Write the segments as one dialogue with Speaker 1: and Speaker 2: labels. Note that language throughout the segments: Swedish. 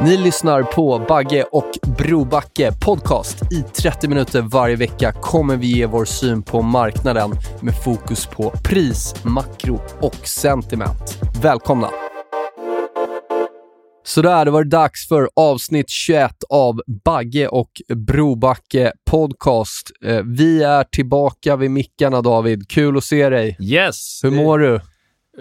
Speaker 1: Ni lyssnar på Bagge och Brobacke podcast. I 30 minuter varje vecka kommer vi ge vår syn på marknaden med fokus på pris, makro och sentiment. Välkomna! Sådär, det var dags för avsnitt 21 av Bagge och Brobacke podcast. Eh, vi är tillbaka vid mickarna David. Kul att se dig.
Speaker 2: Yes!
Speaker 1: Hur mår du?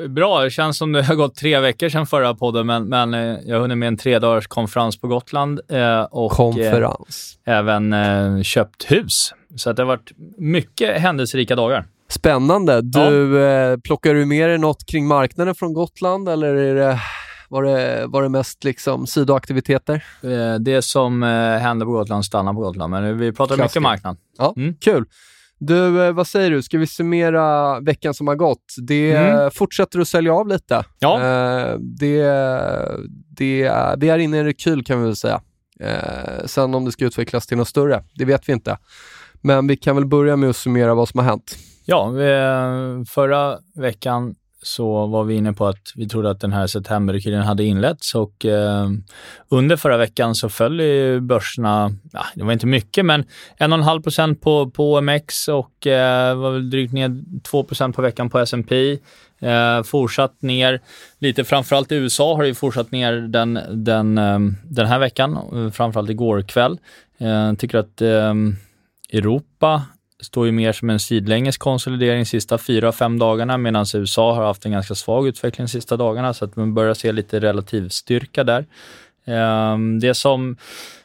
Speaker 2: Bra. Det känns som det har gått tre veckor sedan förra podden, men, men eh, jag har hunnit med en tre dagars konferens på Gotland eh, och
Speaker 1: Konferens.
Speaker 2: Eh, även köpt hus. Så det har varit mycket händelserika dagar.
Speaker 1: Spännande. Du, eh, plockar du med dig något kring marknaden från Gotland eller är det, var, det, var det mest liksom sidoaktiviteter?
Speaker 2: Det som händer på Gotland stannar på Gotland, men vi pratar
Speaker 1: Klassiker.
Speaker 2: mycket marknad.
Speaker 1: Ja,
Speaker 2: Mm.
Speaker 1: kul. Du, eh, vad säger du? Ska vi summera veckan som har gått? Det
Speaker 2: Mm.
Speaker 1: fortsätter att sälja av lite.
Speaker 2: Ja.
Speaker 1: Eh, det, det, vi är inne i en rekyl kan vi väl säga. Eh, sen om det ska utvecklas till något större, det vet vi inte. Men vi kan väl börja med att summera vad som har hänt.
Speaker 2: Ja, förra veckan så var vi inne på att vi trodde att den här septemberrekylen hade inletts och eh, under förra veckan så föll ju börserna, ja, det var inte mycket, men 1,5 procent på, på OMX och eh, var väl drygt ner 2 procent på veckan på S&P. Eh, fortsatt ner lite, framförallt i USA har det ju fortsatt ner den, den, eh, den här veckan, framförallt igår kväll. Eh, tycker att eh, Europa står ju mer som en sidlänges konsolidering de sista fyra, fem dagarna medan USA har haft en ganska svag utveckling de sista dagarna så att man börjar se lite relativ styrka där. Ehm, det som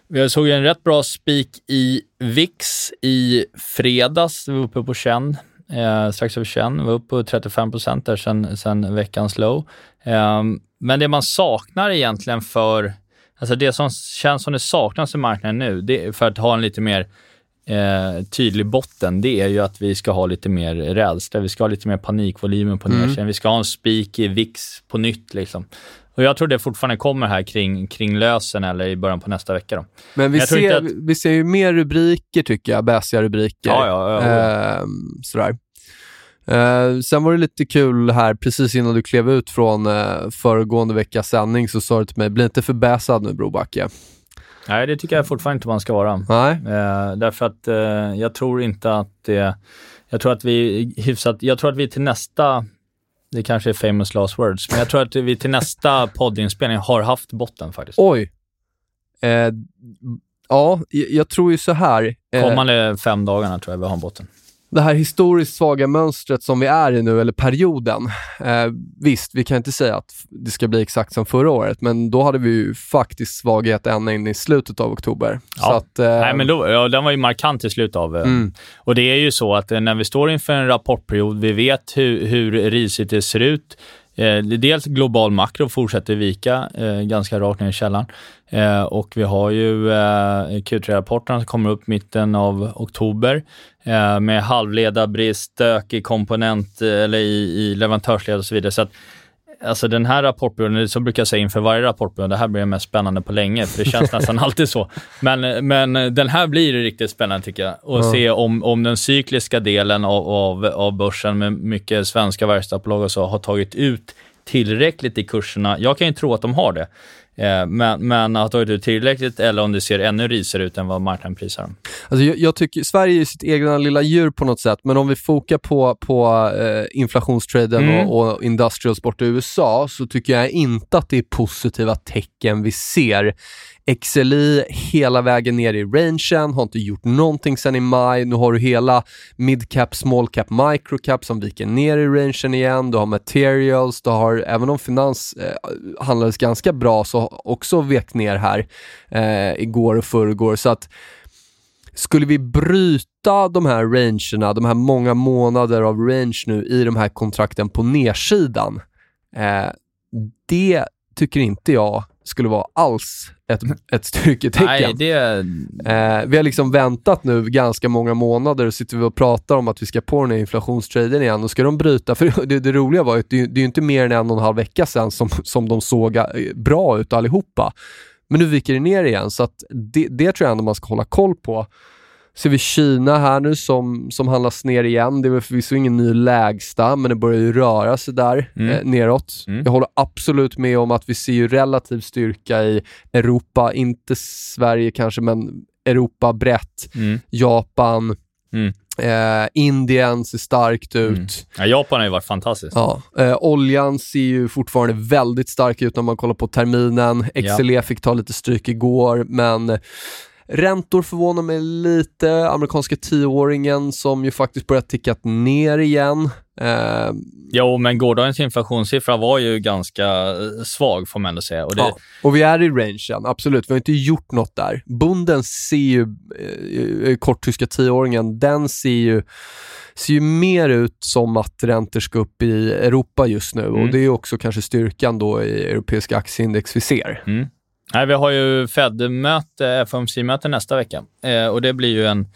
Speaker 2: vi såg en rätt bra spik i VIX i fredags. Vi var uppe på 21, eh, strax över 21. Vi var uppe på 35 procent där sen, sen veckans low. Eh, men det man saknar egentligen för, alltså det som känns som det saknas i marknaden nu, det är för att ha en lite mer eh, tydlig botten, det är ju att vi ska ha lite mer rädsla. Vi ska ha lite mer panikvolymer på
Speaker 1: Mm.
Speaker 2: nedsidan. Vi ska ha en spik i VIX på nytt. Liksom. Och jag tror det fortfarande kommer här kring, kring lösen eller i början på nästa vecka. Då.
Speaker 1: Men vi,
Speaker 2: Jag
Speaker 1: ser,
Speaker 2: inte
Speaker 1: vi ser ju mer rubriker tycker jag, bäsiga rubriker.
Speaker 2: Ja, ja, ja.
Speaker 1: Ehm, sådär. Eh, sen var det lite kul här, precis innan du klev ut från uh, föregående veckas sändning så sa du till mig, bli inte förbäsad nu Brobacke.
Speaker 2: Nej, det tycker jag fortfarande inte man ska vara.
Speaker 1: Nej,
Speaker 2: Eh, därför att eh, jag tror inte att det... Jag tror att vi hyfsat... Jag tror att vi till nästa... Det kanske är famous last words, men jag tror att vi till nästa poddinspelning har haft botten faktiskt.
Speaker 1: oj. Eh, ja, jag, tror ju så här. eh,
Speaker 2: Kommande fem dagarna tror jag vi har botten.
Speaker 1: Det här historiskt svaga mönstret som vi är i nu, eller perioden. Eh, visst, vi kan inte säga att det ska bli exakt som förra året, men då hade vi ju faktiskt svaghet ända in i slutet av oktober.
Speaker 2: Ja.
Speaker 1: Så att, eh,
Speaker 2: Nej, men då, ja, den var ju markant i slutet av... eh,
Speaker 1: Mm.
Speaker 2: Och det är ju så att eh, när vi står inför en rapportperiod, vi vet hur, hur risigt det ser ut. Eh, dels global makro fortsätter vika eh, ganska rakt ner i källaren Eh, och vi har ju eh, Q3-rapporterna som kommer upp mitten av oktober eh, med halvledarbrist, stök i komponent eh, eller i, i leverantörsled och så vidare. Så att, Alltså den här rapportperioden, så brukar jag säga inför varje rapportperiod, det här blir det mest spännande på länge, för det känns nästan alltid så. Men, men den här blir riktigt spännande tycker jag. Och se om, om den cykliska delen av, av, av börsen med mycket svenska verkstadsbolag och så har tagit ut tillräckligt i kurserna. Jag kan ju tro att de har det. Eh, men, men har tagit ut tillräckligt eller om det ser ännu risigare ut än vad marknaden prisar dem.
Speaker 1: Alltså jag, jag, tycker, Sverige är sitt egna lilla djur på något sätt, men om vi fokar på, på eh, inflationstraden mm. och, och industrials borta i USA så tycker jag inte att det är positiva tecken vi ser. XLI hela vägen ner i rangen, har inte gjort någonting sen i maj. Nu har du hela midcap, small cap, micro cap som viker ner i rangen igen. Du har materials, du har, även om finans eh, handlades ganska bra, så också vekt ner här eh, igår och förrgår. Så att skulle vi bryta de här rangerna, de här många månader av range nu i de här kontrakten på nedsidan, eh, det tycker inte jag skulle vara alls ett, ett styrketecken.
Speaker 2: Nej, det...
Speaker 1: eh, vi har liksom väntat nu ganska många månader och sitter vi och pratar om att vi ska på den här inflationstraden igen och ska de bryta, för det, det roliga var ju att det, det är inte mer än en och en halv vecka sedan som, som de såg eh, bra ut allihopa. Men nu viker det ner igen, så det, det tror jag ändå man ska hålla koll på ser vi Kina här nu som, som handlas ner igen. Det är väl förvisso ingen ny lägsta, men det börjar ju röra sig där mm. eh, neråt. Mm. Jag håller absolut med om att vi ser ju relativ styrka i Europa, inte Sverige kanske, men Europa brett. Mm. Japan, mm. Eh, Indien ser starkt ut. Mm.
Speaker 2: Ja, Japan har ju varit fantastiskt.
Speaker 1: Ja, eh, oljan ser ju fortfarande väldigt stark ut när man kollar på terminen. XLE ja. fick ta lite stryk igår, men Räntor förvånar mig lite. Amerikanska tioåringen som ju faktiskt börjat ticka ner igen.
Speaker 2: Eh, jo, men gårdagens inflationssiffra var ju ganska eh, svag får man ändå säga.
Speaker 1: Och, det... ja, och vi är i rangen, absolut. Vi har inte gjort något där. Bunden ser ju, eh, eh korttyska tioåringen, den ser ju ser ju mer ut som att räntor ska upp i Europa just nu mm. och det är också kanske styrkan då i europeiska aktieindex vi ser.
Speaker 2: Mm. Nej, vi har ju Fed-möte, FOMC-möte nästa vecka eh, och det blir ju en,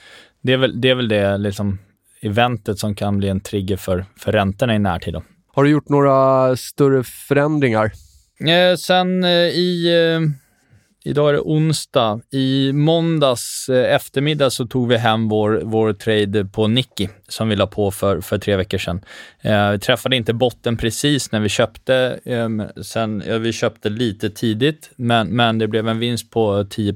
Speaker 2: det är väl det, är väl det liksom, eventet som kan bli en trigger för, för räntorna i närtid. Då.
Speaker 1: Har du gjort några större förändringar?
Speaker 2: Eh, sen eh, i eh, Idag är det onsdag. I måndags eh, eftermiddag så tog vi hem vår, vår trade på Nicky som vi la på för, för tre veckor sedan. Eh, vi träffade inte botten precis när vi köpte. Eh, sen, ja, vi köpte lite tidigt, men, men det blev en vinst på 10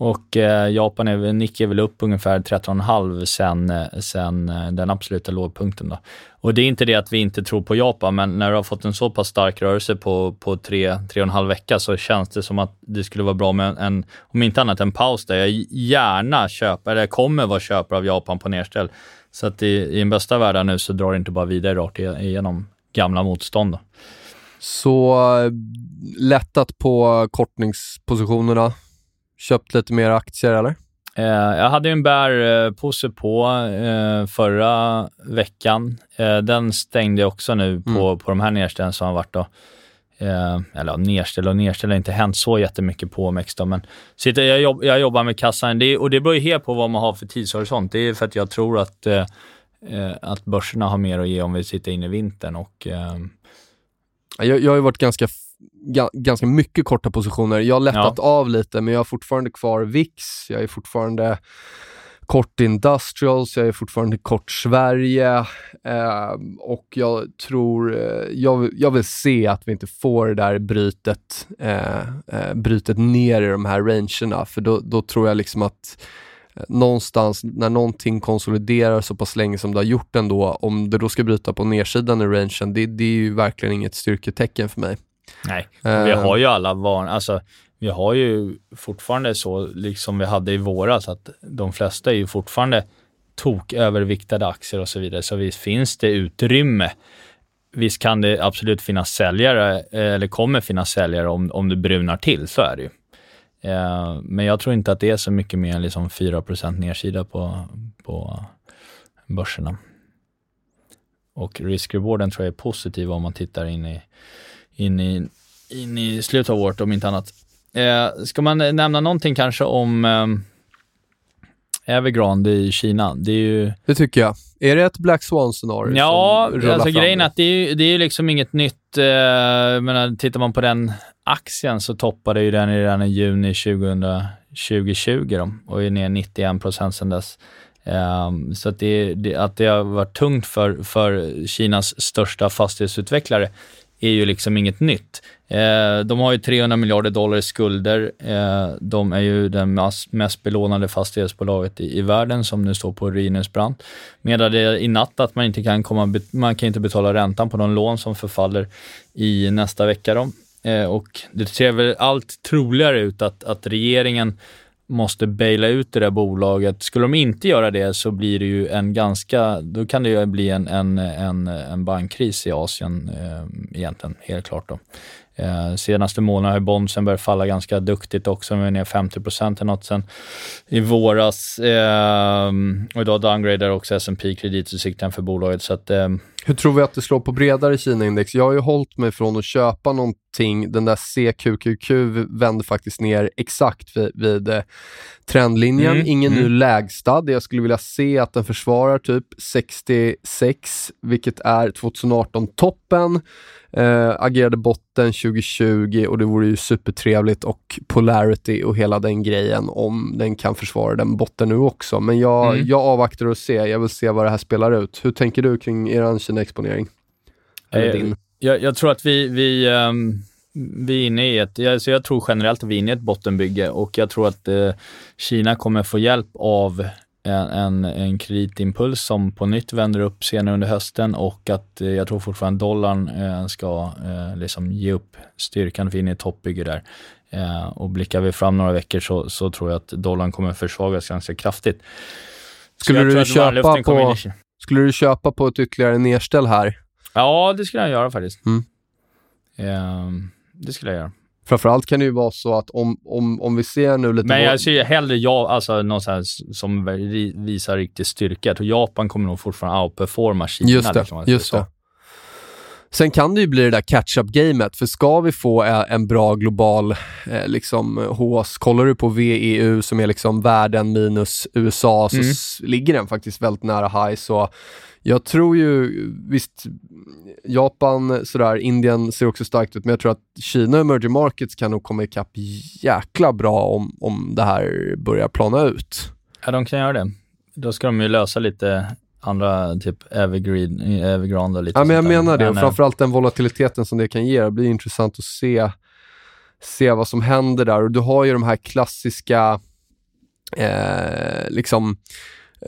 Speaker 2: och eh, Japan är, Nikkei är väl upp ungefär 13,5 sen, eh, sen eh, den absoluta lågpunkten. Då. Och det är inte det att vi inte tror på Japan, men när du har fått en så pass stark rörelse på, på tre, tre och en halv vecka så känns det som att det skulle vara bra med en, om inte annat en paus där jag gärna köper, eller kommer vara köpare av Japan på nedställ. Så att i, i den bästa världen nu så drar det inte bara vidare rakt igenom gamla motstånd. Då.
Speaker 1: Så eh, lättat på kortningspositionerna köpt lite mer aktier eller?
Speaker 2: Eh, jag hade en bärpåse på eh, förra veckan. Eh, den stängde jag också nu på, mm. på de här nedställen som har varit då. Eh, eller nedställ och nedställ har inte hänt så jättemycket på OMX då, men sitter, jag, jobb, jag jobbar med kassan det, och det beror ju helt på vad man har för tidshorisont. Det är för att jag tror att, eh, eh, att börserna har mer att ge om vi sitter inne i vintern och
Speaker 1: jag, jag har ju varit ganska ganska mycket korta positioner. Jag har lättat ja. av lite, men jag har fortfarande kvar VIX, jag är fortfarande kort Industrials, jag är fortfarande kort Sverige eh, och jag tror, eh, jag, jag, vill se att vi inte får det där brytet, eh, eh, brytet ner i de här rangerna, för då, då tror jag liksom att eh, någonstans när någonting konsoliderar så pass länge som det har gjort ändå, om det då ska bryta på nedsidan i rangen, det, det är ju verkligen inget styrketecken för mig.
Speaker 2: Nej, vi har ju alla van, alltså vi har ju fortfarande så, liksom vi hade i våras, att de flesta är ju fortfarande tok överviktade aktier och så vidare, så visst finns det utrymme. Visst kan det absolut finnas säljare, eller kommer finnas säljare om, om det brunar till, så är det ju. Eh, men jag tror inte att det är så mycket mer än liksom 4% nedsida på, på börserna. Och risk-rewarden tror jag är positiv om man tittar in i in i, in i slutet av året om inte annat. Eh, ska man nämna någonting kanske om eh, Evergrande i Kina? Det är ju...
Speaker 1: Det tycker jag. Är det ett Black Swan-scenario
Speaker 2: Ja, alltså grejen är att det är, det är liksom inget nytt. Eh, menar, tittar man på den aktien så toppade ju den redan i juni 2000, 2020 då, och är ner 91 procent sedan dess. Um, så att det, det, att det har varit tungt för, för Kinas största fastighetsutvecklare är ju liksom inget nytt. Eh, de har ju 300 miljarder dollar i skulder. Eh, de är ju det mest belånade fastighetsbolaget i, i världen som nu står på ruinens brant. Medan det i natt att man inte kan komma, man kan inte betala räntan på de lån som förfaller i nästa vecka. Då. Eh, och det ser väl allt troligare ut att, att regeringen måste baila ut det där bolaget. Skulle de inte göra det så blir det ju en ganska, då kan det ju bli en, en, en, en bankkris i Asien eh, egentligen, helt klart. Då. Eh, senaste månaden har bondsen börjat falla ganska duktigt också, de är ner 50 procent eller något sen i våras. Eh, och idag downgradar också S&P kreditutsikten för bolaget. Så att, eh,
Speaker 1: hur tror vi att det slår på bredare Kina-index? Jag har ju hållit mig från att köpa någonting. Den där CQQQ vände faktiskt ner exakt vid, vid eh, trendlinjen. Mm, Ingen mm. ny lägsta. Det jag skulle vilja se att den försvarar typ 66, vilket är 2018-toppen. Eh, agerade botten 2020 och det vore ju supertrevligt och Polarity och hela den grejen om den kan försvara den botten nu också. Men jag, mm. jag avvaktar och ser. Jag vill se vad det här spelar ut. Hur tänker du kring er Kina-exponering?
Speaker 2: Eh, jag, jag, tror att vi, vi, um, vi är inne i ett, jag, så jag tror generellt att vi är inne i ett bottenbygge och jag tror att uh, Kina kommer få hjälp av en, en, en kreditimpuls som på nytt vänder upp senare under hösten och att eh, jag tror fortfarande dollarn eh, ska eh, liksom ge upp styrkan för in i toppbygge där. Eh, och blickar vi fram några veckor så, så tror jag att dollarn kommer försvagas ganska kraftigt.
Speaker 1: Skulle du, köpa på, skulle du köpa på ett ytterligare nedställ här?
Speaker 2: Ja, det skulle jag göra faktiskt. Mm. Eh, det skulle jag göra.
Speaker 1: Framförallt kan det ju vara så att om, om, om vi ser nu lite...
Speaker 2: Men jag ser hellre ja, alltså någon som visar riktig styrka. Jag tror Japan kommer nog fortfarande outperforma Kina.
Speaker 1: Just det.
Speaker 2: Liksom,
Speaker 1: just det. Sen kan det ju bli det där catch-up-gamet, för ska vi få en bra global eh, liksom, HS, kollar du på VEU som är liksom världen minus USA, så mm. ligger den faktiskt väldigt nära high. Så jag tror ju, visst, Japan, sådär, Indien ser också starkt ut, men jag tror att Kina och emerging markets kan nog komma ikapp jäkla bra om, om det här börjar plana ut.
Speaker 2: Ja, de kan göra det. Då ska de ju lösa lite andra, typ Evergreen, Evergrande och lite
Speaker 1: Ja, men jag menar det, och eh, framförallt den volatiliteten som det kan ge. Det blir intressant att se, se vad som händer där. Och du har ju de här klassiska, eh, liksom,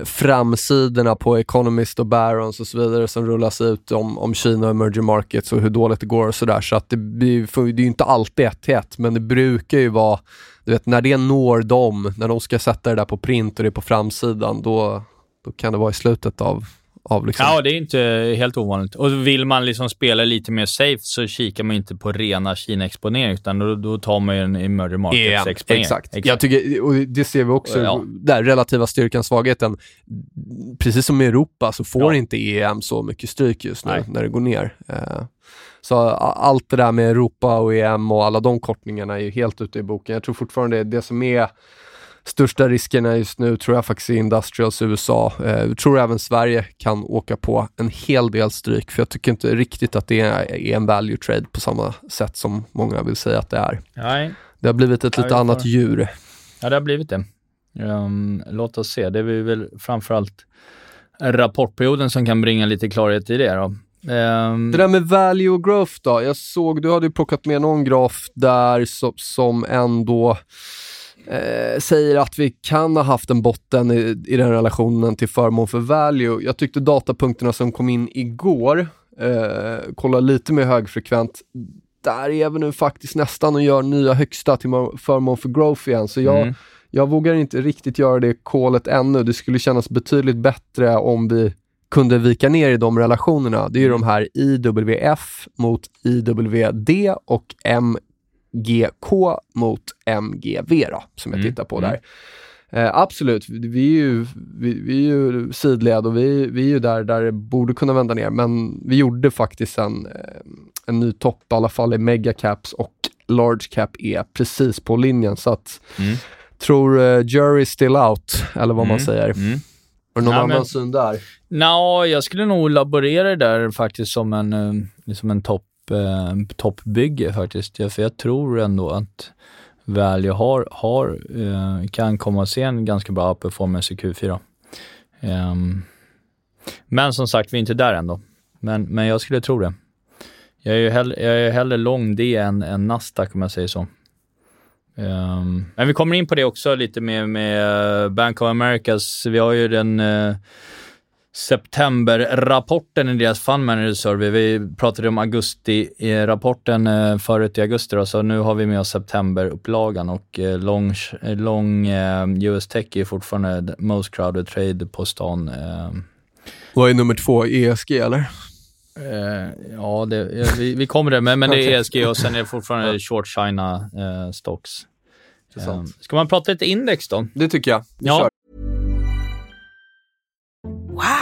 Speaker 1: framsidorna på Economist och Barons och så vidare som rullas ut om, om Kina och emerging markets och hur dåligt det går och sådär. Så att det, blir, det är ju inte alltid ett till ett, men det brukar ju vara, du vet när det når dem, när de ska sätta det där på print och det är på framsidan, då, då kan det vara i slutet av liksom...
Speaker 2: Ja, det är inte helt ovanligt. Och vill man liksom spela lite mer safe så kikar man inte på rena Kina-exponering, utan då, då, tar man ju en emerging markets-exponering.
Speaker 1: Yeah, exakt. exakt. Jag tycker, och det ser vi också, ja. där relativa styrkan, svagheten. Precis som i Europa så får ja. inte EM så mycket stryk just nu Nej. när det går ner. Uh, så allt det där med Europa och EM och alla de kortningarna är ju helt ute i boken. Jag tror fortfarande det, det som är största riskerna just nu tror jag faktiskt är Industrials USA. Jag eh, tror även Sverige kan åka på en hel del stryk, för jag tycker inte riktigt att det är, en value trade på samma sätt som många vill säga att det är.
Speaker 2: Nej.
Speaker 1: Det har blivit ett lite annat djur.
Speaker 2: Ja, det har blivit det. Um, låt oss se. Det är väl framförallt rapportperioden som kan bringa lite klarhet i det. Då.
Speaker 1: Um... Det där med value och growth då? Jag såg, du hade ju plockat med någon graf där som, som ändå eh, säger att vi kan ha haft en botten i, i den relationen till förmån för value. Jag tyckte datapunkterna som kom in igår, eh, kolla lite mer högfrekvent, där är vi nu faktiskt nästan och gör nya högsta till förmån för growth igen. Så jag, mm. jag vågar inte riktigt göra det callet ännu. Det skulle kännas betydligt bättre om vi kunde vika ner i de relationerna. Det är ju mm. de här IWF mot IWD och M GK mot MGV då, som jag mm. tittar på mm. där. Eh, absolut, vi är ju, vi, vi är ju sidled och vi, vi är ju där, där det borde kunna vända ner, men vi gjorde faktiskt en, eh, en ny topp, i alla fall i megacaps och large cap är precis på linjen, så att mm. tror uh, jury still out, eller vad man mm. säger. Mm. Har du någon ja, annan men, syn där?
Speaker 2: Nå, jag skulle nog laborera det där faktiskt som en, liksom en topp eh, toppbygge faktiskt. Ja, för jag tror ändå att Value har, har, eh, kan komma att se en ganska bra performance i Q4. Ehm, men som sagt, vi är inte där ändå. Men, men jag skulle tro det. Jag är ju hellre, jag är hellre lång det än, än Nasdaq om jag säger så. Um, men vi kommer in på det också lite med, med Bank of Americas. Vi har ju den uh, septemberrapporten i deras Fund Manager Survey. Vi pratade om augusti-rapporten uh, förut i augusti då, så nu har vi med oss septemberupplagan och uh, long, long US Tech är fortfarande most crowded trade på stan.
Speaker 1: Vad är nummer två? ESG eller?
Speaker 2: Uh, ja, det, vi, vi kommer det, men, men det är ESG och sen är det fortfarande short China uh, stocks. Um, ska man prata lite index då?
Speaker 1: Det tycker jag. Vi
Speaker 2: ja.
Speaker 1: kör.
Speaker 3: Wow!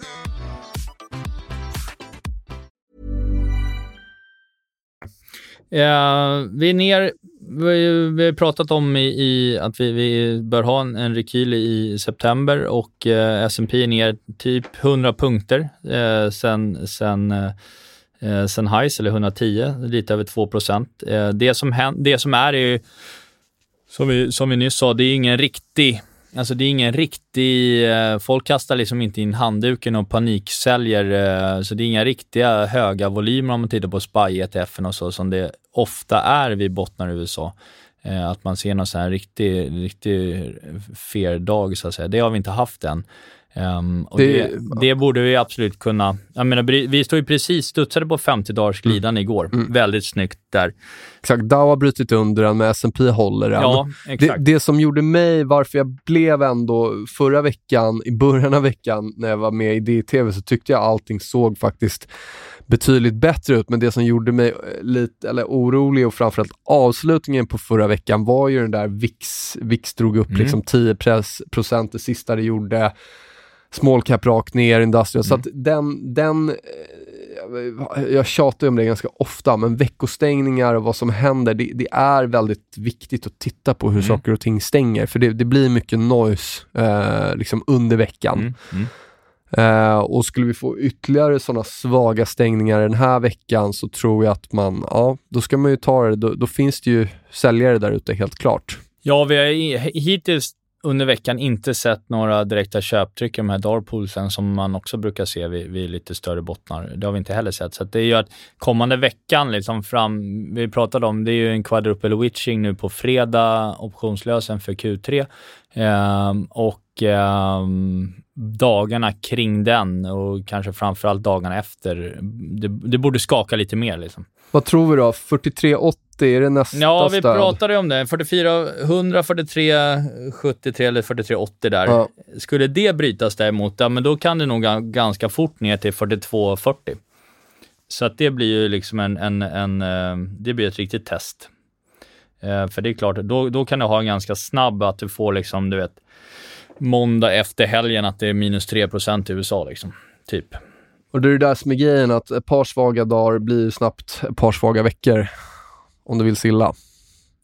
Speaker 2: Eh, vi är ner, vi, vi har pratat om i, i att vi, vi, bör ha en, en rekyl i september och eh, S&P är ner typ 100 punkter eh, sen, sen, eh, eh sen highs, eller 110, lite över 2 procent. Eh, det, som det som är, är som vi, som vi nyss sa, det är ingen riktig Alltså det är ingen riktig, eh, folk kastar liksom inte in handduken och paniksäljer, eh, så det är inga riktiga höga volymer om man tittar på SPY-ETFen och så, som det ofta är vid bottnar i USA. Eh, att man ser någon sån här riktig, riktig fair dag så att säga. Det har vi inte haft än. Um, och det, det, det, borde vi absolut kunna... Jag menar, vi stod ju precis, studsade på 50 dagars glidande mm. igår. Mm. Väldigt snyggt där.
Speaker 1: Exakt, Dow har brutit under den, men S&P håller den.
Speaker 2: Ja.
Speaker 1: Det, det, som gjorde mig, varför jag blev ändå förra veckan, i början av veckan när jag var med i DTV, så tyckte jag allting såg faktiskt betydligt bättre ut, men det som gjorde mig eh, lite eller orolig och framförallt avslutningen på förra veckan var ju den där VIX, VIX drog upp mm. liksom 10 procent det sista det gjorde small cap rakt ner, industrial. Mm. Så att den, den, eh, jag tjatar om det ganska ofta, men veckostängningar och vad som händer, det, det är väldigt viktigt att titta på hur mm. saker och ting stänger, för det, det blir mycket noise eh, liksom under veckan. Mm. mm. Uh, och skulle vi få ytterligare sådana svaga stängningar den här veckan så tror jag att man, ja, då ska man ju ta det. Då, då finns det ju säljare där ute helt klart.
Speaker 2: Ja, vi har hittills under veckan inte sett några direkta köptryck i de här darpoolsen som man också brukar se vid, vid, lite större bottnar. Det har vi inte heller sett. Så det gör att kommande veckan, liksom fram, vi pratade om, det är ju en quadruple witching nu på fredag, optionslösen för Q3. Ehm, och ehm, dagarna kring den och kanske framförallt dagarna efter, det, det borde skaka lite mer. Liksom.
Speaker 1: Vad tror vi då? 43,80 är det nästa
Speaker 2: Ja, vi
Speaker 1: stöd?
Speaker 2: pratade om det. 44, 100, 43, 73 eller 43,80 där. Ja. Skulle det brytas däremot, ja, men då kan det nog ganska fort ner till 42,40. Så att det blir ju liksom en, en, en, eh, det blir ett riktigt test. Eh, för det är klart, då, då kan du ha en ganska snabb, att du får liksom, du vet, måndag efter helgen att det är minus 3% i USA liksom, typ.
Speaker 1: Och det är det där som är grejen, att ett par svaga dagar blir snabbt ett par svaga veckor. Om du vill silla.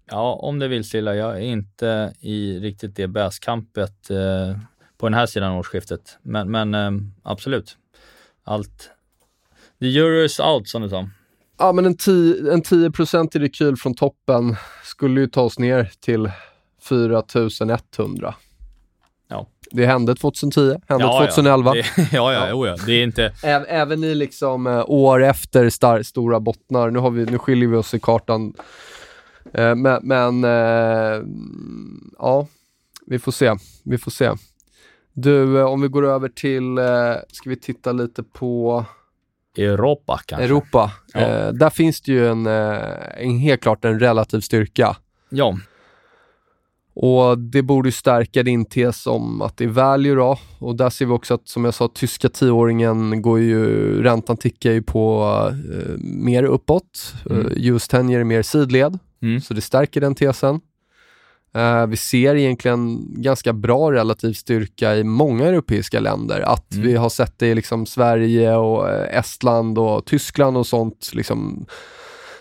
Speaker 2: Ja, om det vill silla. Jag är inte i riktigt det bäskampet eh, på den här sidan årsskiftet. Men, men eh, absolut. Allt. The euro is out, som du sa.
Speaker 1: Ja, men en 10, en 10 i rekyl från toppen skulle ju ta oss ner till 4100.
Speaker 2: Ja.
Speaker 1: Det hände 2010, hände ja, 2011.
Speaker 2: Ja, det, ja, ja, ja. det är inte...
Speaker 1: Ä även i liksom äh, år efter star stora bottnar, nu, har vi, nu skiljer vi oss i kartan. Äh, men, men äh, ja, vi får se. Vi får se. Du, om vi går över till, ska vi titta lite på
Speaker 2: Europa kanske.
Speaker 1: Europa.
Speaker 2: Ja.
Speaker 1: Eh, där finns det ju en, eh, en, helt klart en relativ styrka.
Speaker 2: Ja,
Speaker 1: Och det borde stärka din tes om att det är value då. Och där ser vi också att, som jag sa, tyska tioåringen går ju, räntan tickar ju på eh, mer uppåt.
Speaker 2: Mm.
Speaker 1: Eh, US 10 ger mer sidled,
Speaker 2: Mm.
Speaker 1: så det stärker den tesen. Eh, vi ser egentligen ganska bra relativ styrka i många europeiska länder. Att
Speaker 2: Mm.
Speaker 1: vi har sett det i liksom Sverige och eh, Estland och Tyskland och sånt. Liksom,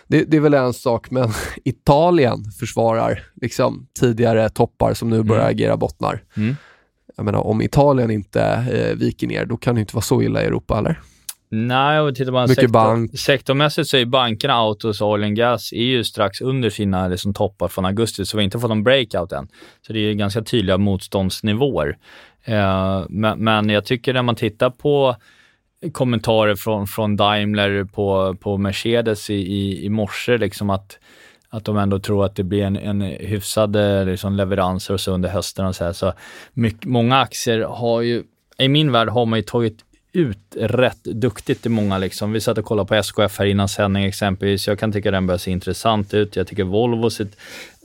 Speaker 1: det, det är väl en sak, men Italien försvarar liksom, tidigare toppar som nu börjar
Speaker 2: Mm.
Speaker 1: agera bottnar.
Speaker 2: Mm.
Speaker 1: Jag menar, om Italien inte eh, viker ner, då kan det inte vara så illa i Europa, eller?
Speaker 2: Nej, och tittar man sektor,
Speaker 1: bank.
Speaker 2: sektormässigt så är bankerna, autos och oil and gas är ju strax under sina liksom, toppar från augusti, så vi har inte fått någon breakout än. Så det är ganska tydliga motståndsnivåer. Eh, men, men jag tycker när man tittar på kommentarer från, från Daimler på, på Mercedes i, i, i morse, liksom att, att de ändå tror att det blir en, en hyfsad eh, liksom, leveranser och så under hösten och så här. Så mycket, många aktier har ju, i min värld har man ju tagit ut rätt duktigt i många. Liksom. Vi satt och kollade på SKF här innan sändning exempelvis. Jag kan tycka den börjar se intressant ut. Jag tycker Volvo ser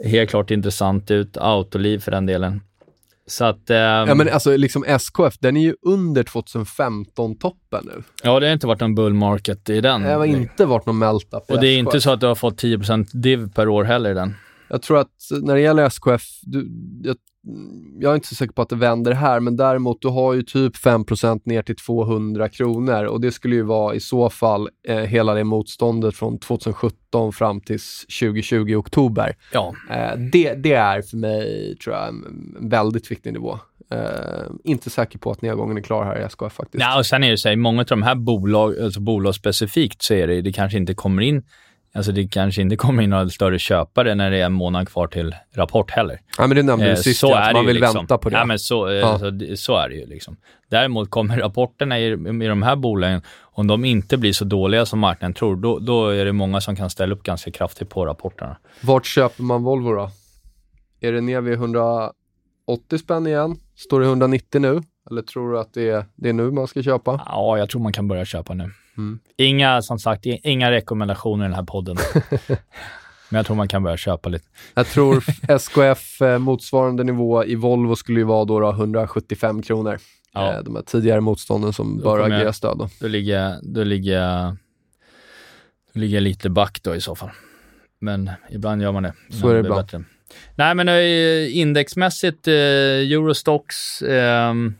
Speaker 2: helt klart intressant ut. Autoliv för den delen. Så att... ehm,
Speaker 1: Ja, men alltså liksom SKF, den är ju under 2015-toppen nu.
Speaker 2: ja, det har inte varit någon bull market i den.
Speaker 1: Det har inte varit någon melt-up i
Speaker 2: och det är
Speaker 1: SKF.
Speaker 2: inte så att du har fått 10% div per år heller i den.
Speaker 1: Jag tror att när det gäller SKF, du, jag, jag är inte så säker på att det vänder här, men däremot du har ju typ 5% ner till 200 kronor och det skulle ju vara i så fall eh, hela det motståndet från 2017 fram till 2020 i oktober.
Speaker 2: Ja.
Speaker 1: Eh, det, det är för mig, tror jag, en väldigt viktig nivå. Eh, inte säker på att nedgången är klar här i SKF faktiskt.
Speaker 2: Ja, och sen är det så här, många av de här bolag, alltså bolag specifikt, så är det, det kanske inte kommer in Alltså det kanske inte kommer in några större köpare när det är en månad kvar till rapport heller.
Speaker 1: Ja, men det nämnde
Speaker 2: Eh,
Speaker 1: du sist,
Speaker 2: så
Speaker 1: ju,
Speaker 2: är
Speaker 1: att man
Speaker 2: ju
Speaker 1: vill
Speaker 2: liksom.
Speaker 1: vänta på det.
Speaker 2: Ja, men så, eh,
Speaker 1: Ja.
Speaker 2: så, det- så är det ju. Liksom. Däremot kommer rapporterna i, i de här bolagen, om de inte blir så dåliga som marknaden tror, då, då är det många som kan ställa upp ganska kraftigt på rapporterna.
Speaker 1: Vart köper man Volvo då? Är det ner vid 180 spänn igen? Står det 190 nu? Eller tror du att det är, det är nu man ska köpa?
Speaker 2: Ja, jag tror man kan börja köpa nu.
Speaker 1: Mm.
Speaker 2: Inga, som sagt, inga rekommendationer i den här podden. Men jag tror man kan börja köpa lite.
Speaker 1: Jag tror SKF eh, motsvarande nivå i Volvo skulle ju vara då, då 175 kronor.
Speaker 2: Ja.
Speaker 1: Eh, de här tidigare motstånden som
Speaker 2: Då
Speaker 1: bör
Speaker 2: jag-
Speaker 1: agera stöd. Då.
Speaker 2: Då ligger, då ligger, då ligger jag lite back då i så fall. Men ibland gör man det.
Speaker 1: Så är det ibland.
Speaker 2: bättre. Nej, men eh, indexmässigt, eh, Eurostox, ehm,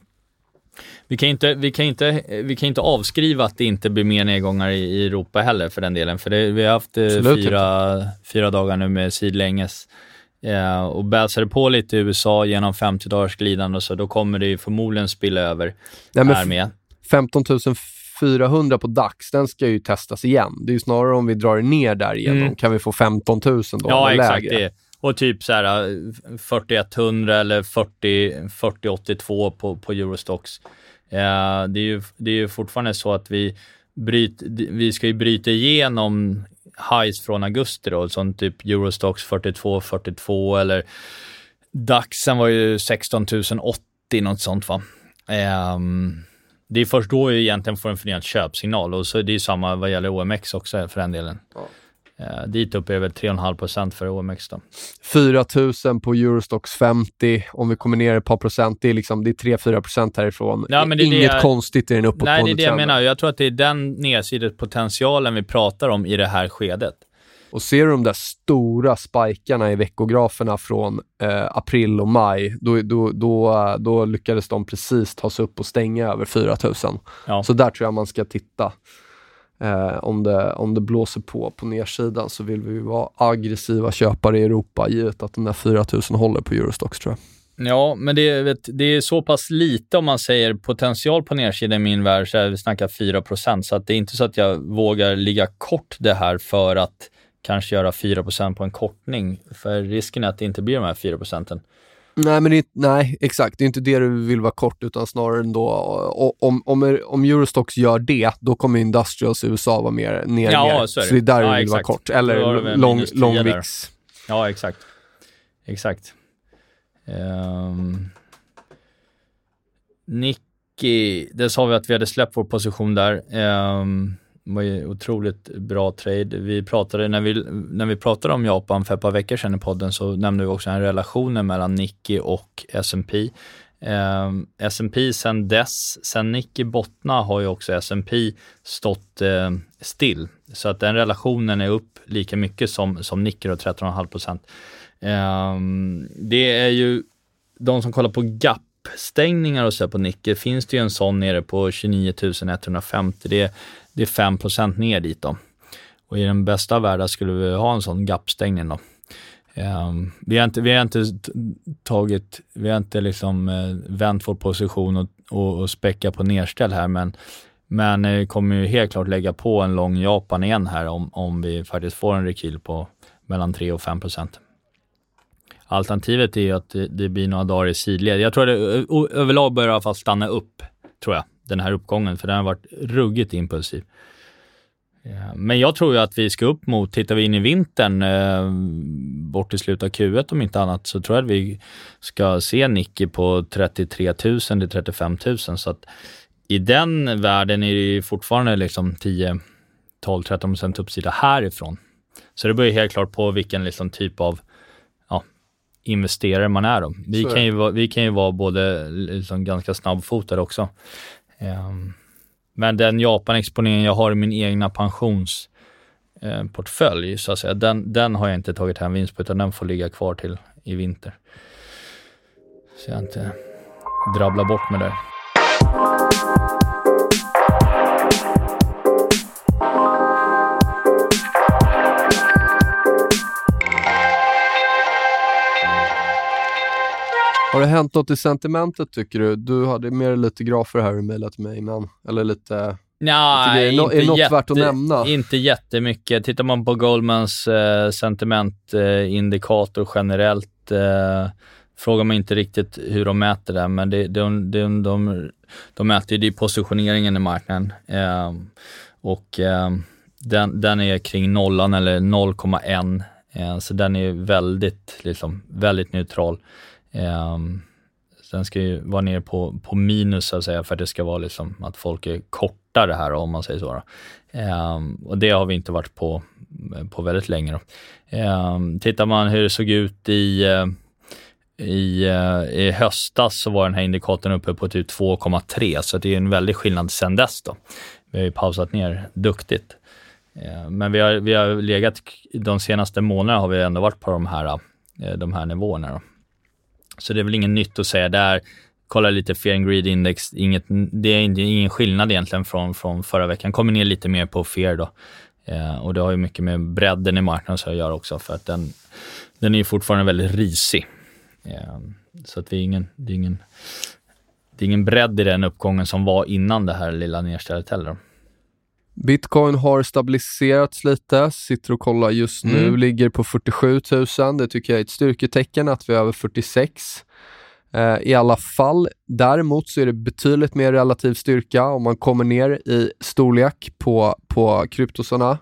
Speaker 2: vi kan, inte, vi, kan inte, vi kan inte avskriva att det inte blir mer nedgångar i, Europa heller för den delen. För det, vi har haft eh,
Speaker 1: Absolut
Speaker 2: fyra, fyra dagar nu med sidlänges. Eh, och det på lite i USA genom 50 dagars glidande och så, då kommer det ju förmodligen spilla över
Speaker 1: Nej,
Speaker 2: här med.
Speaker 1: 15 400 på DAX, den ska ju testas igen. Det är ju snarare om vi drar ner där igenom.
Speaker 2: Mm.
Speaker 1: Kan vi få 15 000 då?
Speaker 2: Ja, exakt.
Speaker 1: lägre?
Speaker 2: Det. Och typ så här eh, 4100 eller 40, 4082 på, på Eurostox. Eh, det, är ju, det är ju fortfarande så att vi, bryt, vi ska ju bryta igenom highs från augusti då, som typ Eurostox 42, 42 eller DAXen var ju 16 080, något sånt va. Ehm, det är först då vi egentligen får en förnyad köpsignal och så är det ju samma vad gäller OMX också för den delen. Eh, dit upp är väl 3,5% för OMX då.
Speaker 1: 4 000 på Eurostox 50. Om vi kommer ner ett par procent, det är, liksom, det är 3-4 procent härifrån.
Speaker 2: Ja, men det är
Speaker 1: Inget
Speaker 2: det jag-
Speaker 1: konstigt i den uppåtgående
Speaker 2: Nej, det är det jag menar. Jag tror att det är den nedsidespotentialen vi pratar om i det här skedet.
Speaker 1: Och ser du de där stora spikarna i veckograferna från eh, april och maj, då, då, då, då lyckades de precis ta sig upp och stänga över 4 000.
Speaker 2: Ja.
Speaker 1: Så där tror jag man ska titta. Eh, om, det, om det blåser på på nedsidan så vill vi vara aggressiva köpare i Europa givet att den där 4000 håller på Eurostox tror jag.
Speaker 2: Ja, men det, är- vet, det är så pass lite om man säger potential på nedsidan i min värld, så är vi snackar 4% så att det är inte så att jag vågar ligga kort det här för att kanske göra 4% på en kortning. För risken är att det inte blir de här 4 procenten.
Speaker 1: Nej, men det, nej, exakt. Det är inte det du vill vara kort, utan snarare ändå om, om, om Eurostox gör det, då kommer Industrials i USA vara mer ner.
Speaker 2: Ja,
Speaker 1: ner.
Speaker 2: så är det.
Speaker 1: det är där
Speaker 2: Ja,
Speaker 1: du vill vara
Speaker 2: exakt.
Speaker 1: kort.
Speaker 2: Har du
Speaker 1: Eller lång,
Speaker 2: minus 10
Speaker 1: lång. VIX.
Speaker 2: Ja, exakt. Exakt. Um, Nicky, där sa vi att vi hade släppt vår position där. Ehm, det var ju otroligt bra trade. Vi pratade, när vi, när vi pratade om Japan för ett par veckor sedan i podden så nämnde vi också en relationen mellan Nikkei och S&P. Eh, S&P sen dess, sen Nikkei bottna har ju också S&P stått eh, still. Så att den relationen är upp lika mycket som, som Nikkei och 13,5 procent. Eh, det är ju de som kollar på GAP stängningar och så på Nikkei finns det ju en sån nere på 29 150. Det är, det är 5 ner dit då. Och i den bästa världen skulle vi ha en sån gap-stängning då. Um, vi, har inte, vi har inte tagit, vi har inte liksom uh, vänt vår position och, och, och späcka på nedställ här, men, men uh, kommer ju helt klart lägga på en lång Japan igen här om, om vi faktiskt får en rekyl på mellan 3 och 5 procent. Alternativet är ju att det, det blir några dagar i sidled. Jag tror att det överlag börjar i alla fall stanna upp, tror jag, den här uppgången, för den har varit ruggigt impulsiv. Ja, men jag tror ju att vi ska upp mot, tittar vi in i vintern, eh, bort i slutet av Q1 om inte annat, så tror jag att vi ska se Nicky på 33 000 till 35 000. Så att i den världen är det ju fortfarande liksom 10, 12, 13 procent uppsida härifrån. Så det beror helt klart på vilken liksom typ av investerare man är. Då. Vi, kan ju, vi kan ju vara både liksom ganska snabbfotade också. Ehm, men den Japan-exponeringen jag har i min egna pensionsportfölj, eh, så att säga, den, den har jag inte tagit hem vinst på, utan den får ligga kvar till i vinter. Så jag inte drabblar bort mig där.
Speaker 1: Har det hänt något i sentimentet tycker du? Du hade mer lite grafer här i mejlat till mig innan, eller lite
Speaker 2: Nej,
Speaker 1: är, det, är något
Speaker 2: jätte,
Speaker 1: värt att nämna?
Speaker 2: Inte jättemycket. Tittar man på Goldmans eh, sentimentindikator eh, generellt, eh, frågar man inte riktigt hur de mäter det, men det, de, de, de, de mäter ju positioneringen i marknaden. Eh, och eh, den, den är kring nollan eller 0,1, eh, så den är väldigt, liksom, väldigt neutral. Ehm, um, den ska ju vara nere på, på minus så att säga för att det ska vara liksom att folk är kortare här om man säger så. Um, och det har vi inte varit på, på väldigt länge. Då. Um, tittar man hur det såg ut i, eh, i, eh, i höstas så var den här indikatorn uppe på typ 2,3 så det är en väldig skillnad sedan dess. Då. Vi har ju pausat ner duktigt. Men vi har, vi har legat, de senaste månaderna har vi ändå varit på de här, eh, de här nivåerna. Då. Så det är väl inget nytt att säga där. Kolla lite Fear and Greed Index, inget, det är ingen skillnad egentligen från, från förra veckan. Kommer ner lite mer på Fear då. Eh, och det har ju mycket med bredden i marknaden att göra också, för att den, den är ju fortfarande väldigt risig. Eh, så att det är ingen, det är ingen, det är ingen bredd i den uppgången som var innan det här lilla nedstället heller.
Speaker 1: Bitcoin har stabiliserats lite, sitter och kollar just nu, mm. ligger på 47 000. Det tycker jag är ett styrketecken att vi är över 46. Eh, I alla fall. Däremot så är det betydligt mer relativ styrka om man kommer ner i storlek på, på kryptosarna.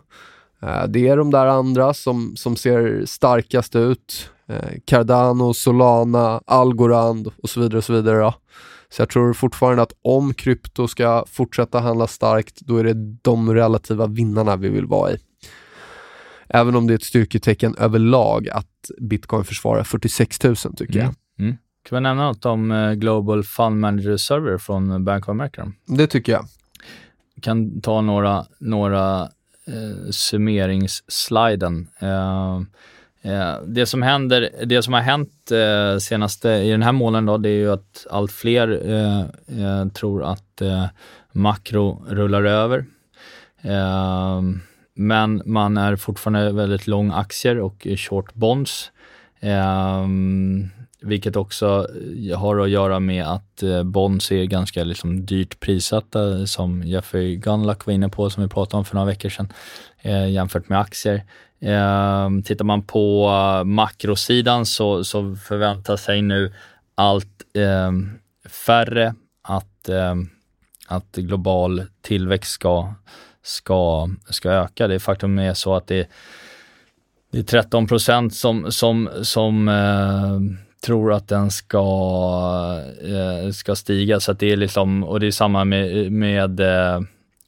Speaker 1: Eh, det är de där andra som, som ser starkast ut. Eh, Cardano, Solana, Algorand och så vidare. och Så vidare då. Så jag tror fortfarande att om krypto ska fortsätta handla starkt, då är det de relativa vinnarna vi vill vara i. Även om det är ett styrketecken överlag att bitcoin försvarar 46 000 tycker mm. jag.
Speaker 2: Mm. Kan vi nämna något om uh, Global Fund Manager Server från Bank of America?
Speaker 1: Det tycker jag.
Speaker 2: Vi kan ta några, några uh, summeringssliden. Uh, Eh, det som händer, det som har hänt eh, senaste, i den här månaden då, det är ju att allt fler eh, eh, tror att eh, makro rullar över. Eh, men man är fortfarande väldigt lång aktier och short bonds. Eh, vilket också eh, har att göra med att eh, bonds är ganska liksom dyrt prissatta, eh, som Jeffrey Gunluck var inne på, som vi pratade om för några veckor sedan, jämfört med aktier. Eh, tittar man på makrosidan så, så förväntar sig nu allt eh, färre att, eh, att global tillväxt ska, ska, ska öka. Det faktum är så att det, det är 13 procent som, som, som eh, tror att den ska, eh, ska stiga. Så det är liksom, och det är samma med, med eh,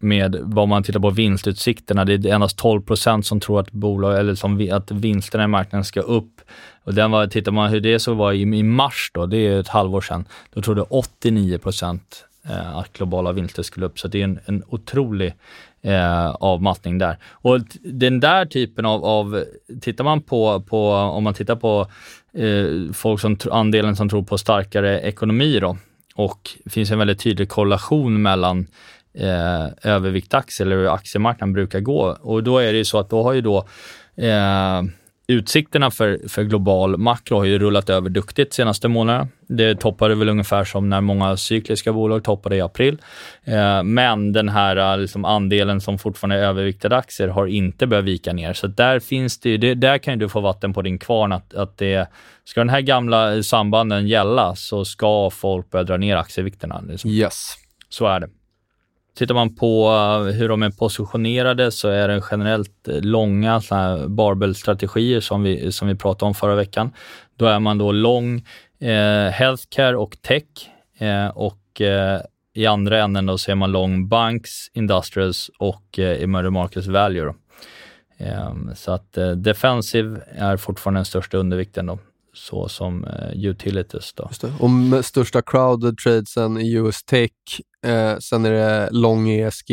Speaker 2: med vad man tittar på vinstutsikterna. Det är endast 12 procent som tror att, bolag, eller som, att vinsterna i marknaden ska upp. Och den var, tittar man hur det så var i, i mars, då, det är ett halvår sedan, då trodde 89 procent eh, att globala vinster skulle upp. Så det är en, en otrolig eh, avmattning där. Och den där typen av, av tittar man på, på, om man tittar på eh, folk som, andelen som tror på starkare ekonomi då, och det finns en väldigt tydlig korrelation mellan eh, överviktaktier eller hur aktiemarknaden brukar gå. Och då är det ju så att då har ju då eh, utsikterna för, för global makro har ju rullat över duktigt senaste månaderna. Det toppade väl ungefär som när många cykliska bolag toppade i april. Eh, men den här eh, liksom, andelen som fortfarande är överviktade aktier har inte börjat vika ner. Så där finns det, det där kan du få vatten på din kvarn att, att det, ska den här gamla sambanden gälla så ska folk börja dra ner aktievikterna. Liksom.
Speaker 1: Yes.
Speaker 2: Så är det. Tittar man på eh, hur de är positionerade så är det generellt eh, långa barbell-strategier som vi, som vi pratade om förra veckan. Då är man då lång eh, healthcare och tech eh, och eh, i andra änden då ser man lång banks, industrials och eh, emerging markets value. Ehm, så att eh, defensive är fortfarande den största undervikten då så som utilities. Då.
Speaker 1: Och med största crowded tradesen i US Tech, eh, sen är det lång ESG,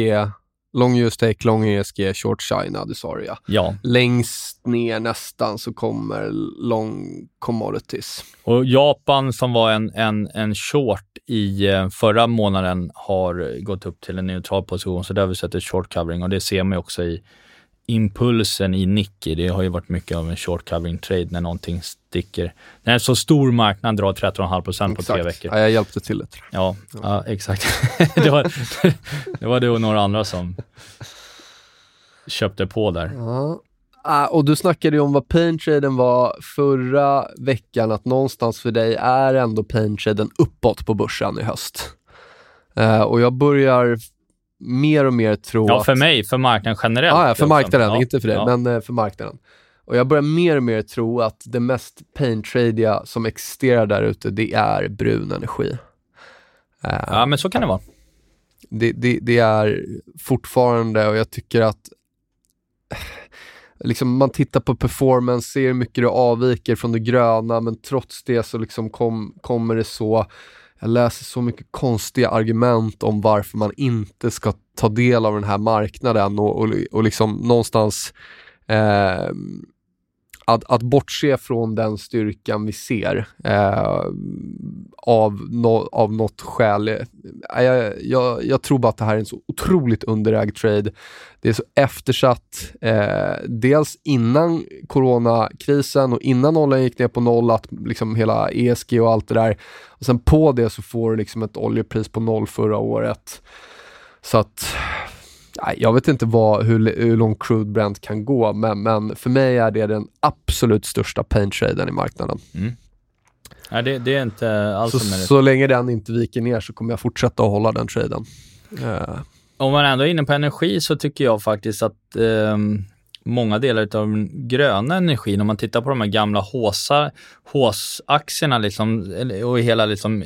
Speaker 1: lång US Tech, lång ESG, short China, det sa du ja.
Speaker 2: ja.
Speaker 1: Längst ner nästan så kommer lång commodities.
Speaker 2: Och Japan som var en, en, en short i uh, förra månaden har gått upp till en neutral position, så där har vi sett ett short covering och det ser man också i impulsen i Nikkei, det har ju varit mycket av en short covering trade när någonting sticker. När en så stor marknad drar 13,5 procent på tre veckor.
Speaker 1: Ja, jag hjälpte till lite.
Speaker 2: Ja, ja. ja exakt. det, var, det var du och några andra som köpte på där.
Speaker 1: Ja. Ah, och du snackade ju om vad paintraden var förra veckan, att någonstans för dig är ändå paintraden uppåt på börsen i höst. Uh, och jag börjar mer och mer tro
Speaker 2: Ja, för mig, för marknaden generellt.
Speaker 1: Ah, ja, för marknaden, ja, inte för dig, ja. men uh, för marknaden. Och jag börjar mer och mer tro att det mest paintradiga som existerar där ute, det är brun energi.
Speaker 2: Uh, ja, men så kan det vara.
Speaker 1: Det, det, det, är fortfarande, och jag tycker att liksom man tittar på performance, ser hur mycket det avviker från det gröna, men trots det så liksom kom, kommer det så jag läser så mycket konstiga argument om varför man inte ska ta del av den här marknaden och, och, och liksom någonstans eh, att, att bortse från den styrkan vi ser eh, av, no, av något skäl. Eh, jag, jag, jag, tror bara att det här är en så otroligt underägd trade. Det är så eftersatt, eh, dels innan coronakrisen och innan oljan gick ner på noll, att liksom hela ESG och allt det där. Och sen på det så får du liksom ett oljepris på noll förra året. Så att jag vet inte vad, hur, hur långt crude Brent kan gå, men, men för mig är det den absolut största pain traden i marknaden.
Speaker 2: Mm. Nej, det, det, är inte alls
Speaker 1: så, så länge den inte viker ner så kommer jag fortsätta att hålla den traden. Uh.
Speaker 2: Om man ändå är inne på energi så tycker jag faktiskt att um många delar av den gröna energin. Om man tittar på de här gamla HÅS-aktierna liksom, och hela liksom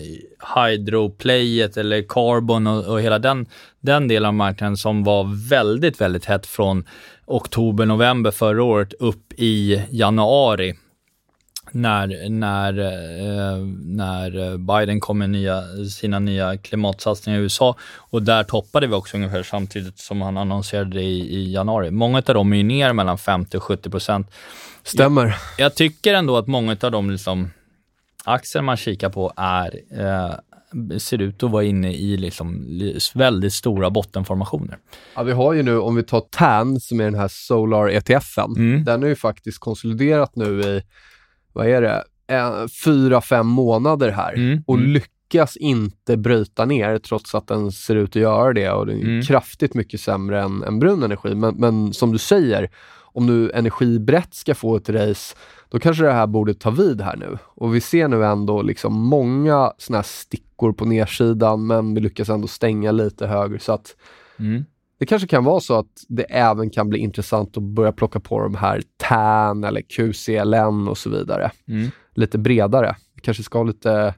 Speaker 2: hydroplayet eller carbon och, och, hela den, den delen av marknaden som var väldigt, väldigt hett från oktober, november förra året upp i januari när, när, eh, när Biden kom med nya, sina nya klimatsatsningar i USA. Och där toppade vi också ungefär samtidigt som han annonserade i, i januari. Många av dem är ju ner mellan 50 och 70 procent.
Speaker 1: Stämmer.
Speaker 2: Jag, jag, tycker ändå att många av de liksom, aktier man kikar på är eh, ser ut att vara inne i liksom väldigt stora bottenformationer.
Speaker 1: Ja, vi har ju nu, om vi tar TAN, som är den här Solar ETFen, mm. den har ju faktiskt konsoliderat nu i vad är det, en, fyra, fem månader här mm. och mm. lyckas inte bryta ner trots att den ser ut att göra det och den är mm. kraftigt mycket sämre än, än brun energi. Men, men som du säger, om nu energibrett ska få ett race, då kanske det här borde ta vid här nu. Och vi ser nu ändå liksom många såna här stickor på nedsidan, men vi lyckas ändå stänga lite högre. Så att mm. Det kanske kan vara så att det även kan bli intressant att börja plocka på de här TAN eller QCLN och så vidare. Mm. Lite bredare. Vi kanske ska ha lite,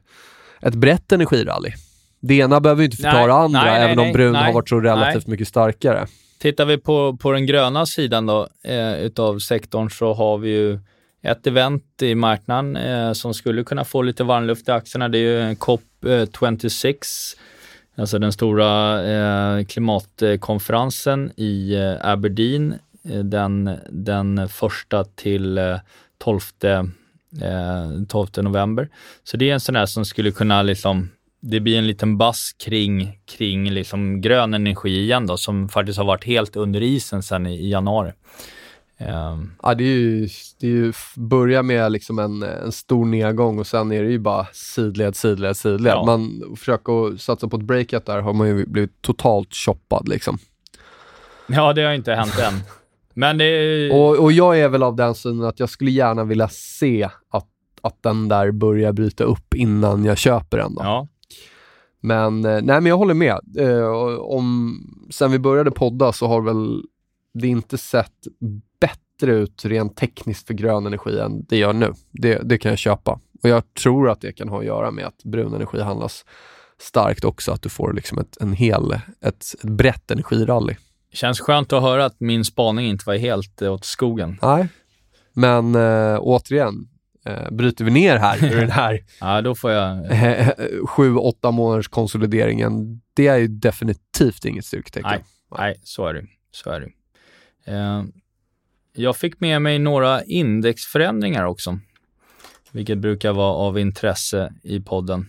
Speaker 1: ett brett energirally. Det ena behöver ju inte förklara
Speaker 2: Nej,
Speaker 1: det andra,
Speaker 2: nej, nej,
Speaker 1: även om
Speaker 2: nej,
Speaker 1: brun
Speaker 2: nej,
Speaker 1: har varit så relativt mycket starkare.
Speaker 2: Tittar vi på, på den gröna sidan då, eh, utav sektorn så har vi ju ett event i marknaden eh, som skulle kunna få lite varmluft i aktierna. Det är ju COP26, alltså den stora eh, klimatkonferensen i eh, Aberdeen eh, den, den första till eh, 12, eh, 12 november. Så det är en sån där som skulle kunna liksom det blir en liten bass kring, kring liksom grön energi igen då, som faktiskt har varit helt under isen sedan i, i januari. Um,
Speaker 1: Ja, det är ju, det är ju börja med liksom en, en stor nedgång och sen är det ju bara sidled, sidled, sidled.
Speaker 2: Ja.
Speaker 1: Man försöker satsa på ett breakout där har man ju blivit totalt choppad liksom.
Speaker 2: ja, det har inte hänt än. Men det
Speaker 1: Och, och jag är väl av den synen att jag skulle gärna vilja se att, att den där börjar bryta upp innan jag köper den. Då.
Speaker 2: Ja,
Speaker 1: Men, eh, nej men jag håller med. Eh, om, sen vi började podda så har väl det inte sett bättre ut rent tekniskt för grön energi än det gör nu. Det, det kan jag köpa. Och jag tror att det kan ha att göra med att brun energi handlas starkt också, att du får liksom ett, en hel, ett, ett brett energirally.
Speaker 2: känns skönt att höra att min spaning inte var helt eh, åt skogen.
Speaker 1: Nej, men äh, återigen, äh, bryter vi ner här ur den här
Speaker 2: Ja, då får jag...
Speaker 1: eh, sju, åtta månaders konsolideringen, det är ju definitivt inget styrketecken.
Speaker 2: Nej, nej, så är det. Så är det. Jag fick med mig några indexförändringar också, vilket brukar vara av intresse i podden.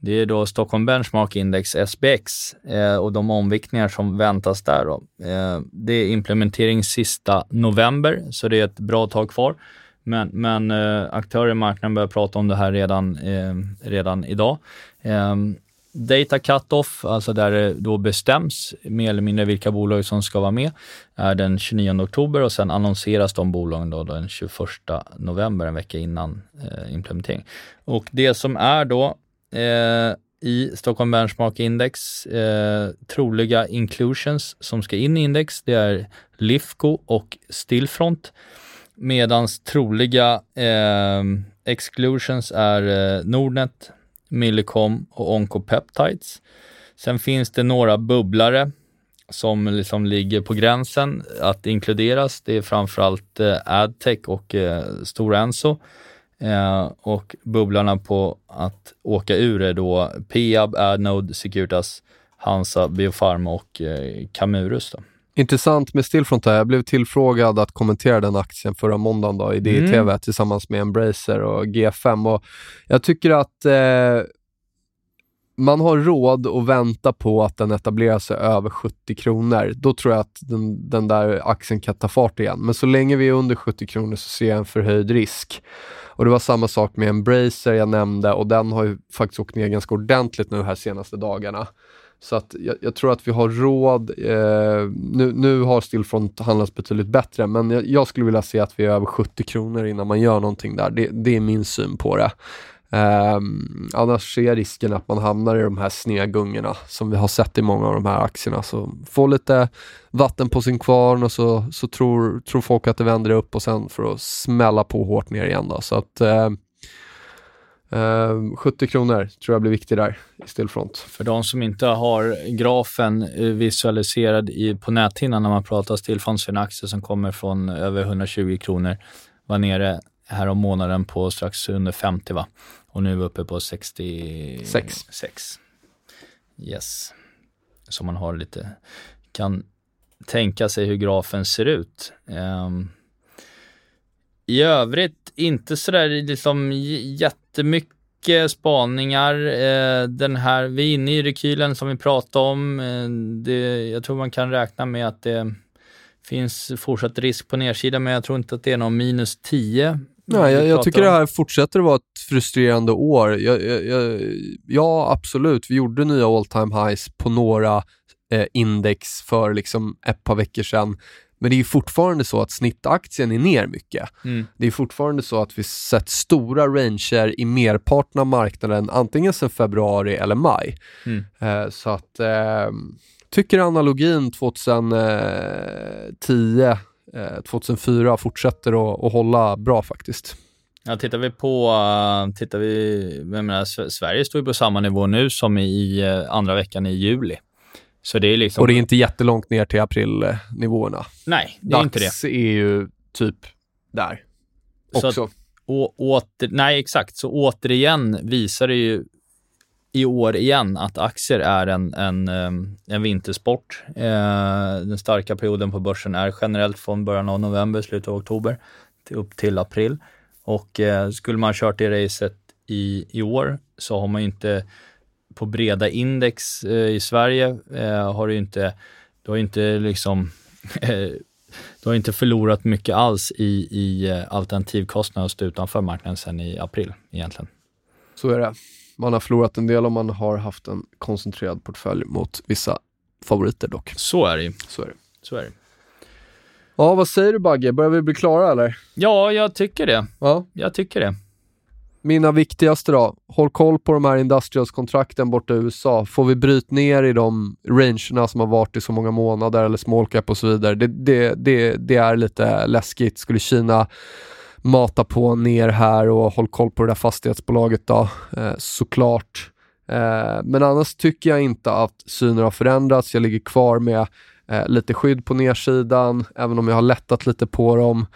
Speaker 2: Det är då Stockholm Benchmark Index, SBX, eh, och de omviktningar som väntas där. Då. Eh, det är implementering sista november, så det är ett bra tag kvar. Men, men eh, aktörer i marknaden börjar prata om det här redan, eh, redan idag. Eh, Data cut-off, alltså där det då bestäms mer eller mindre vilka bolag som ska vara med, är den 29 oktober och sen annonseras de bolagen då den 21 november, en vecka innan eh, implementering. Och det som är då eh, i Stockholm Benchmark Index, eh, troliga inclusions som ska in i index, det är Lifco och Stillfront. Medans troliga eh, exclusions är eh, Nordnet, Millicom och Oncopeptides. Sen finns det några bubblare som liksom ligger på gränsen att inkluderas. Det är framförallt eh, Adtech och eh, Stora Enso. Eh, och bubblarna på att åka ur är då Peab, Adnode, Securitas, Hansa, Biofarma och eh, Camurus. Då.
Speaker 1: Intressant med Stillfront här. Jag blev tillfrågad att kommentera den aktien förra måndagen då, i DTV
Speaker 2: Mm.
Speaker 1: tillsammans med Embracer och G5. Och jag tycker att eh, man har råd att vänta på att den etablerar sig över 70 kronor. Då tror jag att den, den där aktien kan ta fart igen. Men så länge vi är under 70 kronor så ser jag en förhöjd risk. Och det var samma sak med Embracer jag nämnde och den har ju faktiskt åkt ner ganska ordentligt nu här senaste dagarna. Så att jag, jag tror att vi har råd. Eh, nu, nu har Stillfront handlats betydligt bättre, men jag, jag skulle vilja se att vi är över 70 kronor innan man gör någonting där. Det, det är min syn på det. Eh, annars ser jag risken att man hamnar i de här snedgungorna som vi har sett i många av de här aktierna. Så få lite vatten på sin kvarn och så, så tror, tror folk att det vänder upp och sen för att smälla på hårt ner igen. Då. Så att eh, eh, 70 kronor tror jag blir viktigt där i Stillfront.
Speaker 2: För de som inte har grafen eh, visualiserad i, på näthinnan när man pratar stillfond så är en aktie som kommer från över 120 kronor, var nere här om månaden på strax under 50 va? Och nu är vi uppe på 66.
Speaker 1: Sex.
Speaker 2: Yes. Så man har lite, kan tänka sig hur grafen ser ut. Ehm, I övrigt inte sådär liksom j- jättemycket spaningar. Eh, den här, vi är inne i rekylen som vi pratade om. Eh, det, jag tror man kan räkna med att det finns fortsatt risk på nedsidan, men jag tror inte att det är någon minus 10.
Speaker 1: Nej, jag, jag tycker det
Speaker 2: om.
Speaker 1: här fortsätter att vara ett frustrerande år. Jag, jag, ja, absolut. Vi gjorde nya all time highs på några eh, index för liksom ett par veckor sedan. Men det är ju fortfarande så att snittaktien är ner mycket.
Speaker 2: Mm.
Speaker 1: Det är fortfarande så att vi sett stora ranger i merparten av marknaden, antingen sedan februari eller maj.
Speaker 2: Mm.
Speaker 1: Eh, så att, eh, tycker analogin 2010, eh, 2004 fortsätter att, att hålla bra faktiskt.
Speaker 2: Ja, tittar vi på, uh, tittar vi, jag menar, Sverige står ju på samma nivå nu som i uh, andra veckan i juli. Så det är liksom...
Speaker 1: Och det är inte jättelångt ner till aprilnivåerna.
Speaker 2: Nej, det är
Speaker 1: Dags
Speaker 2: inte det.
Speaker 1: Dax är ju typ där också.
Speaker 2: Så att, och, åter, nej, exakt. Så återigen visar det ju i år igen att aktier är en, en, en vintersport. Eh, den starka perioden på börsen är generellt från början av november, slutet av oktober, till, upp till april. Och eh, skulle man kört det racet i, i år så har man ju inte på breda index eh, i Sverige eh, har du inte, du har inte liksom du har inte förlorat mycket alls i, i eh, alternativkostnader att stå utanför marknaden sen i april egentligen.
Speaker 1: Så är det. Man har förlorat en del om man har haft en koncentrerad portfölj mot vissa favoriter dock.
Speaker 2: Så är det.
Speaker 1: Så är det.
Speaker 2: Så är det.
Speaker 1: Ja, vad säger du Bagge? Börjar vi bli klara eller?
Speaker 2: Ja, jag tycker det.
Speaker 1: Ja.
Speaker 2: Jag tycker det.
Speaker 1: Mina viktigaste då. Håll koll på de här industrials-kontrakten borta i USA. Får vi bryt ner i de rangerna som har varit i så många månader eller small cap och så vidare. Det, det, det, det är lite läskigt. Skulle Kina mata på ner här och håll koll på det där fastighetsbolaget då, eh, såklart. Eh, men annars tycker jag inte att synen har förändrats. Jag ligger kvar med eh, lite skydd på nedsidan, även om jag har lättat lite på dem.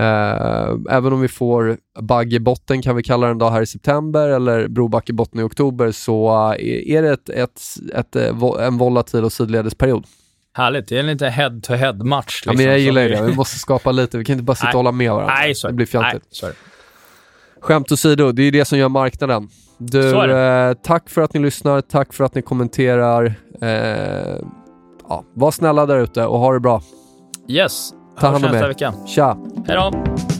Speaker 1: Uh, även om vi får bugg i botten kan vi kalla den då här i september eller broback i botten i oktober så uh, är det ett, ett, ett, eh, en volatil och sidledesperiod.
Speaker 2: Härligt, det är en lite head-to-head-match.
Speaker 1: Liksom, ja, men jag liksom, gillar det. Vi måste skapa lite, vi kan inte bara sitta och hålla med varandra.
Speaker 2: Nej, så
Speaker 1: det blir fjantigt.
Speaker 2: Nej,
Speaker 1: Skämt åsido, det är det som gör marknaden. Du, eh, tack för att ni lyssnar, tack för att ni kommenterar. Eh, ja, var snälla där ute och ha det bra.
Speaker 2: Yes,
Speaker 1: Ta hand om er.
Speaker 2: vecka.
Speaker 1: Tja!
Speaker 2: Hej då!